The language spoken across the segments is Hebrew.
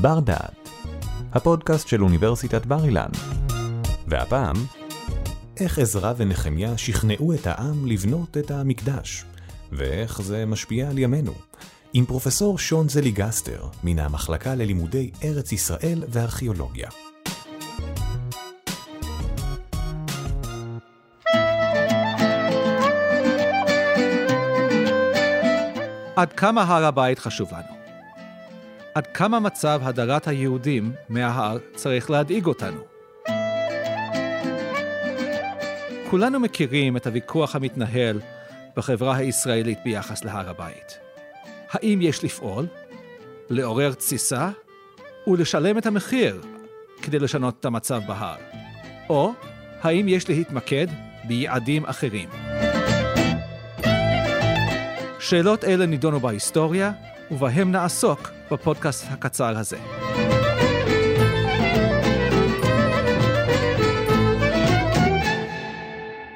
בר דעת, הפודקאסט של אוניברסיטת בר אילן. והפעם, איך עזרא ונחמיה שכנעו את העם לבנות את המקדש, ואיך זה משפיע על ימינו, עם פרופסור שון זליגסטר, מן המחלקה ללימודי ארץ ישראל וארכיאולוגיה. עד כמה הר הבית חשוב לנו? עד כמה מצב הדרת היהודים מההר צריך להדאיג אותנו? כולנו מכירים את הוויכוח המתנהל בחברה הישראלית ביחס להר הבית. האם יש לפעול, לעורר תסיסה ולשלם את המחיר כדי לשנות את המצב בהר? או האם יש להתמקד ביעדים אחרים? שאלות אלה נידונו בהיסטוריה, ובהם נעסוק בפודקאסט הקצר הזה.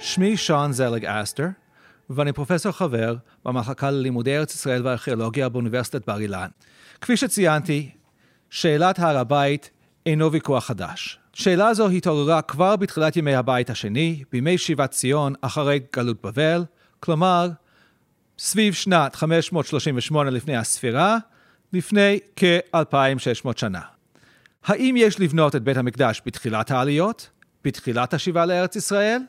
שמי שון זלג אסטר, ואני פרופסור חבר במחלקה ללימודי ארץ ישראל וארכיאולוגיה באוניברסיטת בר אילן. כפי שציינתי, שאלת הר הבית אינו ויכוח חדש. שאלה זו התעוררה כבר בתחילת ימי הבית השני, בימי שיבת ציון אחרי גלות בבל, כלומר, סביב שנת 538 לפני הספירה, לפני כ-2,600 שנה. האם יש לבנות את בית המקדש בתחילת העליות? בתחילת השיבה לארץ ישראל?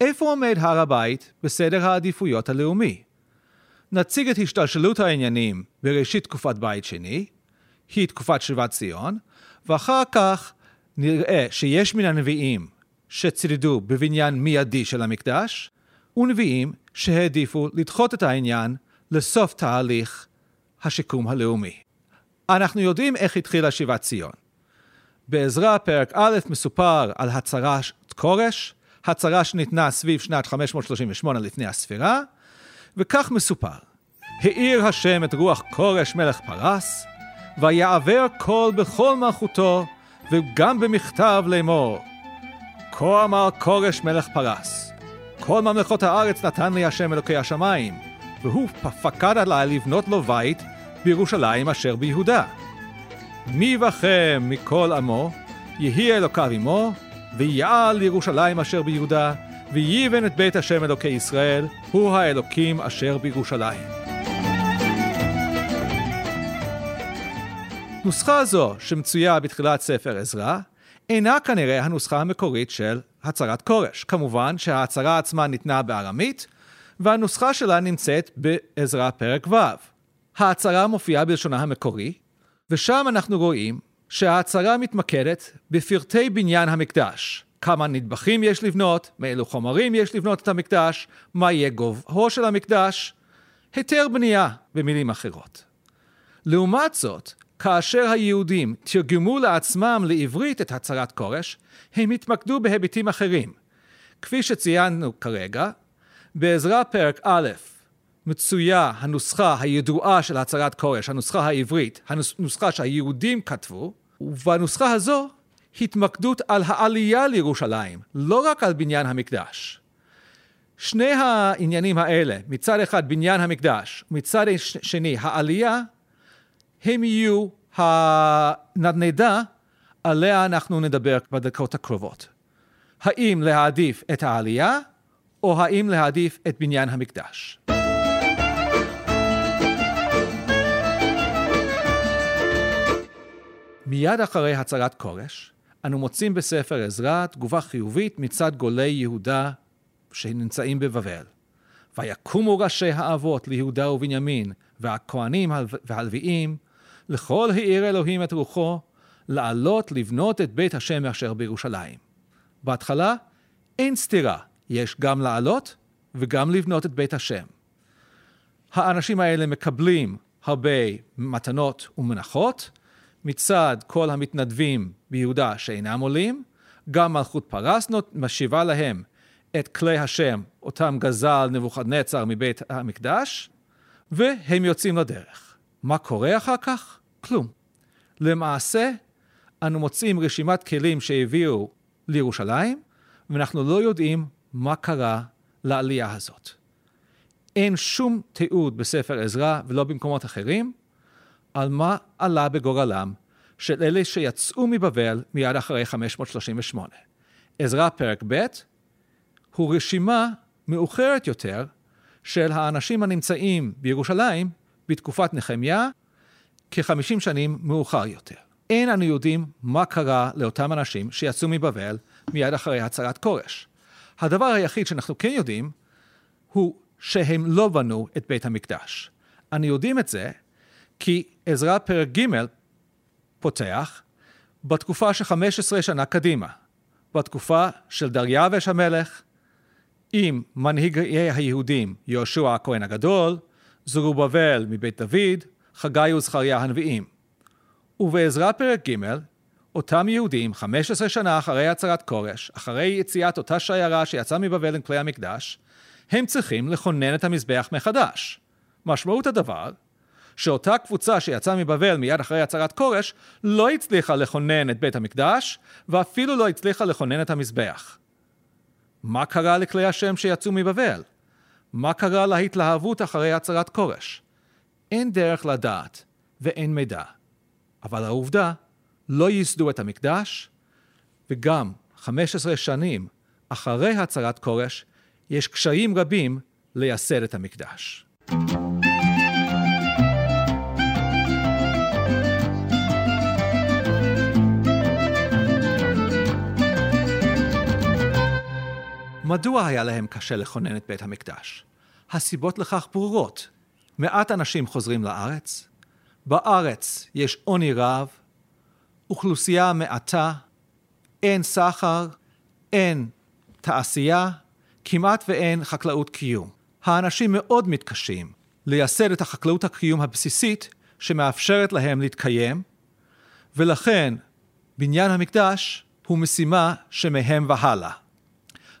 איפה עומד הר הבית בסדר העדיפויות הלאומי? נציג את השתלשלות העניינים בראשית תקופת בית שני, היא תקופת שיבת ציון, ואחר כך נראה שיש מן הנביאים שצרידו בבניין מיידי של המקדש, ונביאים שהעדיפו לדחות את העניין לסוף תהליך השיקום הלאומי. אנחנו יודעים איך התחילה שיבת ציון. בעזרא פרק א' מסופר על הצהרת כורש, הצהרה שניתנה סביב שנת 538 לפני הספירה, וכך מסופר: האיר השם את רוח כורש מלך פרס, ויעבר קול בכל מלכותו, וגם במכתב לאמור. כה אמר כורש מלך פרס, כל ממלכות הארץ נתן לי השם אלוקי השמיים, והוא פקד עלי לבנות לו בית בירושלים אשר ביהודה. מי בכם מכל עמו, יהי אלוקיו עמו, ויעל לירושלים אשר ביהודה, ויבן את בית השם אלוקי ישראל, הוא האלוקים אשר בירושלים. נוסחה זו, שמצויה בתחילת ספר עזרא, אינה כנראה הנוסחה המקורית של הצהרת כורש. כמובן שההצהרה עצמה ניתנה בארמית, והנוסחה שלה נמצאת בעזרא פרק ו'. ההצהרה מופיעה בלשונה המקורי, ושם אנחנו רואים שההצהרה מתמקדת בפרטי בניין המקדש. כמה נדבכים יש לבנות, מאילו חומרים יש לבנות את המקדש, מה יהיה גובהו של המקדש, היתר בנייה, במילים אחרות. לעומת זאת, כאשר היהודים תרגמו לעצמם לעברית את הצהרת כורש, הם התמקדו בהיבטים אחרים. כפי שציינו כרגע, בעזרה פרק א' מצויה הנוסחה הידועה של הצהרת כורש, הנוסחה העברית, הנוסחה שהיהודים כתבו, ובנוסחה הזו התמקדות על העלייה לירושלים, לא רק על בניין המקדש. שני העניינים האלה, מצד אחד בניין המקדש, מצד שני העלייה, הם יהיו הנדנדה עליה אנחנו נדבר בדקות הקרובות. האם להעדיף את העלייה, או האם להעדיף את בניין המקדש. מיד אחרי הצהרת כורש, אנו מוצאים בספר עזרא תגובה חיובית מצד גולי יהודה שנמצאים בבבל. ויקומו ראשי האבות ליהודה ובנימין, והכהנים והלוויים, לכל העיר אלוהים את רוחו, לעלות לבנות את בית השם אשר בירושלים. בהתחלה אין סתירה, יש גם לעלות וגם לבנות את בית השם. האנשים האלה מקבלים הרבה מתנות ומנחות מצד כל המתנדבים ביהודה שאינם עולים, גם מלכות פרס משיבה להם את כלי השם, אותם גזל נבוכדנצר מבית המקדש, והם יוצאים לדרך. מה קורה אחר כך? כלום. למעשה, אנו מוצאים רשימת כלים שהביאו לירושלים, ואנחנו לא יודעים מה קרה לעלייה הזאת. אין שום תיעוד בספר עזרא ולא במקומות אחרים על מה עלה בגורלם של אלה שיצאו מבבל מיד אחרי 538. עזרא פרק ב' הוא רשימה מאוחרת יותר של האנשים הנמצאים בירושלים בתקופת נחמיה כ-50 שנים מאוחר יותר. אין אנו יודעים מה קרה לאותם אנשים שיצאו מבבל מיד אחרי הצהרת כורש. הדבר היחיד שאנחנו כן יודעים הוא שהם לא בנו את בית המקדש. אנו יודעים את זה כי עזרא פרק ג' פותח בתקופה של 15 שנה קדימה, בתקופה של דריווש המלך, עם מנהיגי היהודים יהושע הכהן הגדול, זרובבל מבית דוד, חגי וזכריה הנביאים. ובעזרא פרק ג', אותם יהודים, 15 שנה אחרי הצהרת כורש, אחרי יציאת אותה שיירה שיצאה מבבל עם כלי המקדש, הם צריכים לכונן את המזבח מחדש. משמעות הדבר, שאותה קבוצה שיצאה מבבל מיד אחרי הצהרת כורש, לא הצליחה לכונן את בית המקדש, ואפילו לא הצליחה לכונן את המזבח. מה קרה לכלי השם שיצאו מבבל? מה קרה להתלהבות אחרי הצהרת כורש? אין דרך לדעת ואין מידע. אבל העובדה, לא ייסדו את המקדש, וגם 15 שנים אחרי הצהרת כורש, יש קשיים רבים לייסד את המקדש. מדוע היה להם קשה לכונן את בית המקדש? הסיבות לכך ברורות. מעט אנשים חוזרים לארץ, בארץ יש עוני רב, אוכלוסייה מעטה, אין סחר, אין תעשייה, כמעט ואין חקלאות קיום. האנשים מאוד מתקשים לייסד את החקלאות הקיום הבסיסית שמאפשרת להם להתקיים, ולכן בניין המקדש הוא משימה שמהם והלאה.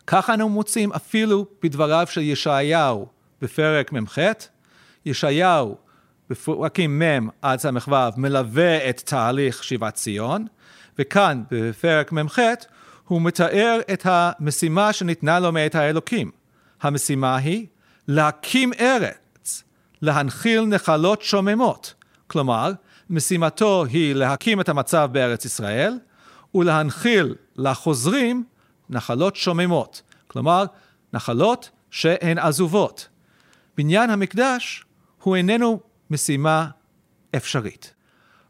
כך אנו מוצאים אפילו בדבריו של ישעיהו בפרק מ"ח. ישעיהו בפרקים מ' עד ס"ו מלווה את תהליך שיבת ציון, וכאן בפרק מ"ח הוא מתאר את המשימה שניתנה לו מאת האלוקים. המשימה היא להקים ארץ, להנחיל נחלות שוממות. כלומר, משימתו היא להקים את המצב בארץ ישראל ולהנחיל לחוזרים נחלות שוממות, כלומר, נחלות שהן עזובות. בניין המקדש הוא איננו משימה אפשרית.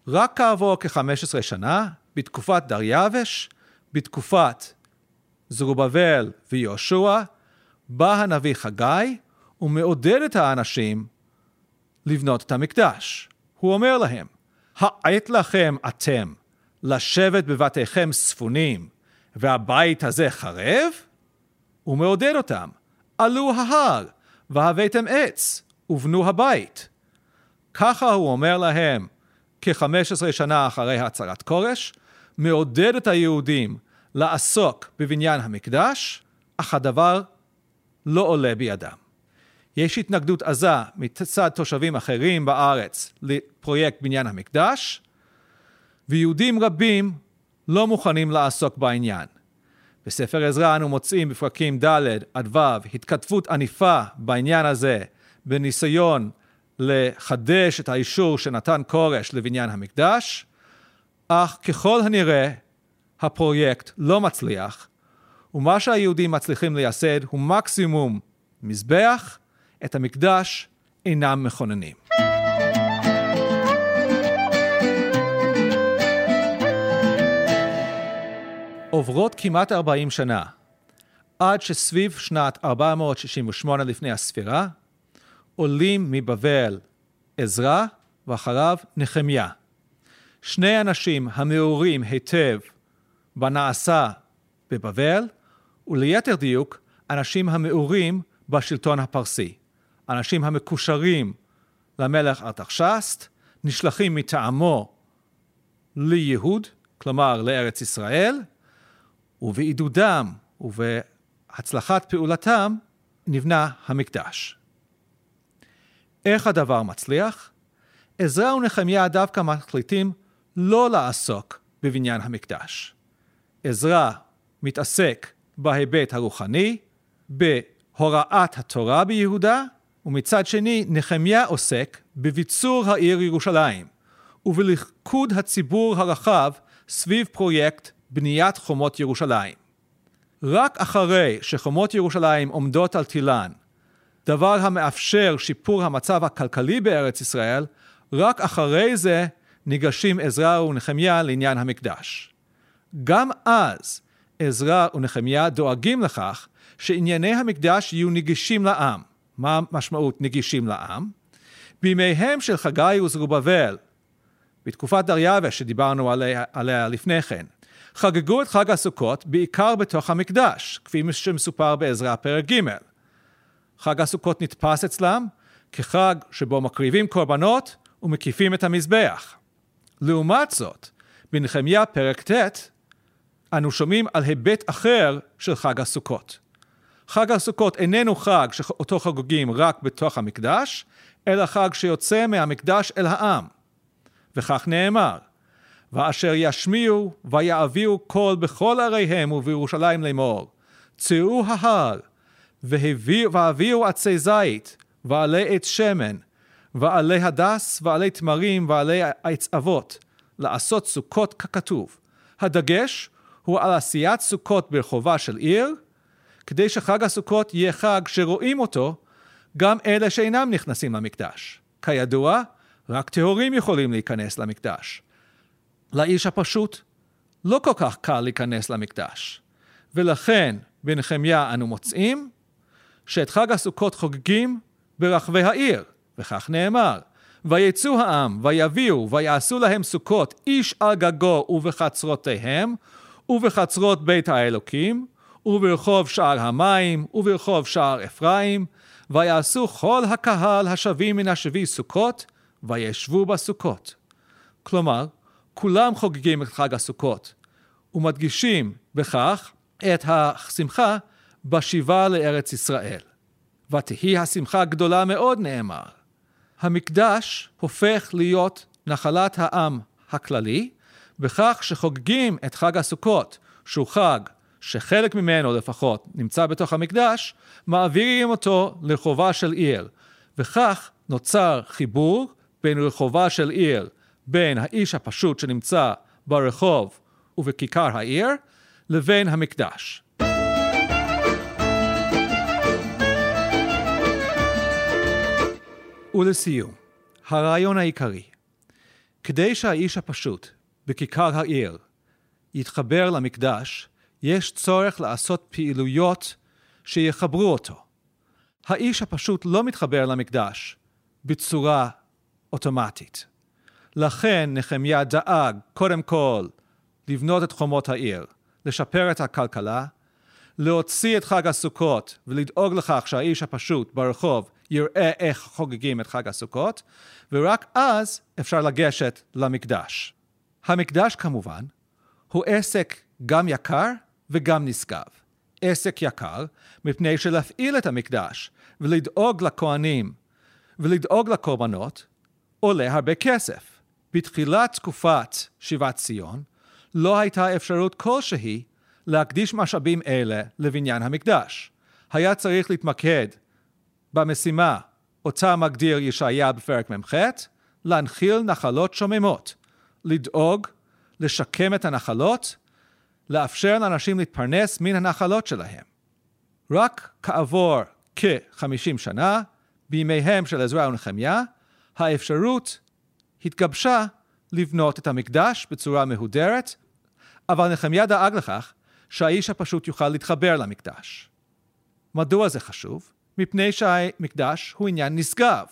רק כעבור כ-15 שנה, בתקופת דריווש, בתקופת זרובבל ויהושע, בא הנביא חגי ומעודד את האנשים לבנות את המקדש. הוא אומר להם, העת לכם אתם לשבת בבתיכם ספונים והבית הזה חרב? הוא מעודד אותם, עלו ההר והבאתם עץ ובנו הבית. ככה הוא אומר להם כ-15 שנה אחרי הצהרת כורש, מעודד את היהודים לעסוק בבניין המקדש, אך הדבר לא עולה בידם. יש התנגדות עזה מצד תושבים אחרים בארץ לפרויקט בניין המקדש, ויהודים רבים לא מוכנים לעסוק בעניין. בספר עזרא אנו מוצאים בפרקים ד' עד ו' התכתבות ענפה בעניין הזה בניסיון לחדש את האישור שנתן כורש לבניין המקדש, אך ככל הנראה הפרויקט לא מצליח, ומה שהיהודים מצליחים לייסד הוא מקסימום מזבח, את המקדש אינם מכוננים. עוברות כמעט 40 שנה, עד שסביב שנת 468 לפני הספירה, עולים מבבל עזרא ואחריו נחמיה. שני אנשים המעורים היטב בנעשה בבבל, וליתר דיוק, אנשים המעורים בשלטון הפרסי. אנשים המקושרים למלך ארתחשסט, נשלחים מטעמו ליהוד, כלומר לארץ ישראל, ובעידודם ובהצלחת פעולתם נבנה המקדש. איך הדבר מצליח? עזרא ונחמיה דווקא מחליטים לא לעסוק בבניין המקדש. עזרא מתעסק בהיבט הרוחני, בהוראת התורה ביהודה, ומצד שני נחמיה עוסק בביצור העיר ירושלים ובליכוד הציבור הרחב סביב פרויקט בניית חומות ירושלים. רק אחרי שחומות ירושלים עומדות על תילן, דבר המאפשר שיפור המצב הכלכלי בארץ ישראל, רק אחרי זה ניגשים עזרא ונחמיה לעניין המקדש. גם אז עזרא ונחמיה דואגים לכך שענייני המקדש יהיו נגישים לעם. מה משמעות נגישים לעם? בימיהם של חגי וזרובבל, בתקופת דריווש שדיברנו עליה, עליה לפני כן, חגגו את חג הסוכות בעיקר בתוך המקדש, כפי שמסופר בעזרא פרק ג'. חג הסוכות נתפס אצלם כחג שבו מקריבים קורבנות ומקיפים את המזבח. לעומת זאת, בנחמיה פרק ט', אנו שומעים על היבט אחר של חג הסוכות. חג הסוכות איננו חג שאותו חגוגים רק בתוך המקדש, אלא חג שיוצא מהמקדש אל העם. וכך נאמר, ואשר ישמיעו ויעבירו קול בכל עריהם ובירושלים לאמור, צאו ההר, והביאו עצי זית, ועלי עץ שמן, ועלי הדס, ועלי תמרים, ועלי עץ אבות, לעשות סוכות ככתוב. הדגש הוא על עשיית סוכות ברחובה של עיר, כדי שחג הסוכות יהיה חג שרואים אותו גם אלה שאינם נכנסים למקדש. כידוע, רק טהורים יכולים להיכנס למקדש. לאיש הפשוט לא כל כך קל להיכנס למקדש, ולכן בנחמיה אנו מוצאים שאת חג הסוכות חוגגים ברחבי העיר, וכך נאמר, ויצאו העם, ויביאו, ויעשו להם סוכות, איש על גגו ובחצרותיהם, ובחצרות בית האלוקים, וברחוב שער המים, וברחוב שער אפרים, ויעשו כל הקהל השבים מן השבי סוכות, וישבו בסוכות. כלומר, כולם חוגגים את חג הסוכות, ומדגישים בכך את השמחה בשיבה לארץ ישראל. ותהי השמחה גדולה מאוד, נאמר. המקדש הופך להיות נחלת העם הכללי, בכך שחוגגים את חג הסוכות, שהוא חג שחלק ממנו לפחות נמצא בתוך המקדש, מעבירים אותו לחובה של עיר, וכך נוצר חיבור בין רחובה של עיר, בין האיש הפשוט שנמצא ברחוב ובכיכר העיר, לבין המקדש. ולסיום, הרעיון העיקרי, כדי שהאיש הפשוט בכיכר העיר יתחבר למקדש, יש צורך לעשות פעילויות שיחברו אותו. האיש הפשוט לא מתחבר למקדש בצורה אוטומטית. לכן נחמיה דאג קודם כל לבנות את חומות העיר, לשפר את הכלכלה, להוציא את חג הסוכות ולדאוג לכך שהאיש הפשוט ברחוב יראה איך חוגגים את חג הסוכות, ורק אז אפשר לגשת למקדש. המקדש כמובן הוא עסק גם יקר וגם נשגב. עסק יקר מפני שלהפעיל את המקדש ולדאוג לכהנים ולדאוג לקורבנות עולה הרבה כסף. בתחילת תקופת שיבת ציון לא הייתה אפשרות כלשהי להקדיש משאבים אלה לבניין המקדש. היה צריך להתמקד במשימה אותה מגדיר ישעיה בפרק מ"ח, להנחיל נחלות שוממות, לדאוג, לשקם את הנחלות, לאפשר לאנשים להתפרנס מן הנחלות שלהם. רק כעבור כ-50 שנה, בימיהם של עזרא ונחמיה, האפשרות התגבשה לבנות את המקדש בצורה מהודרת, אבל נחמיה דאג לכך שהאיש הפשוט יוכל להתחבר למקדש. מדוע זה חשוב? מפני שהמקדש הוא עניין נשגב.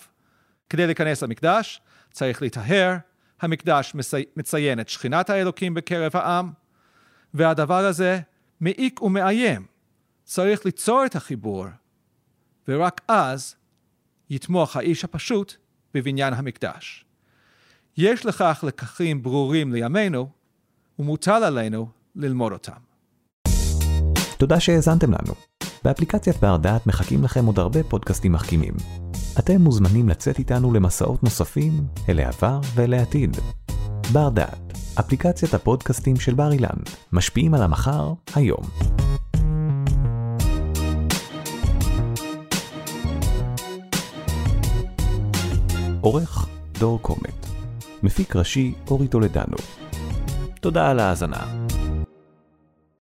כדי להיכנס למקדש צריך להיטהר, המקדש מציין את שכינת האלוקים בקרב העם, והדבר הזה מעיק ומאיים. צריך ליצור את החיבור, ורק אז יתמוך האיש הפשוט בבניין המקדש. יש לכך לקחים ברורים לימינו, ומוטל עלינו ללמוד אותם. תודה שהאזנתם לנו. באפליקציית בר דעת מחכים לכם עוד הרבה פודקאסטים מחכימים. אתם מוזמנים לצאת איתנו למסעות נוספים אל העבר ואל העתיד. בר דעת, אפליקציית הפודקאסטים של בר אילן, משפיעים על המחר, היום. עורך דור קומט מפיק ראשי אורי טולדנו. תודה על ההאזנה.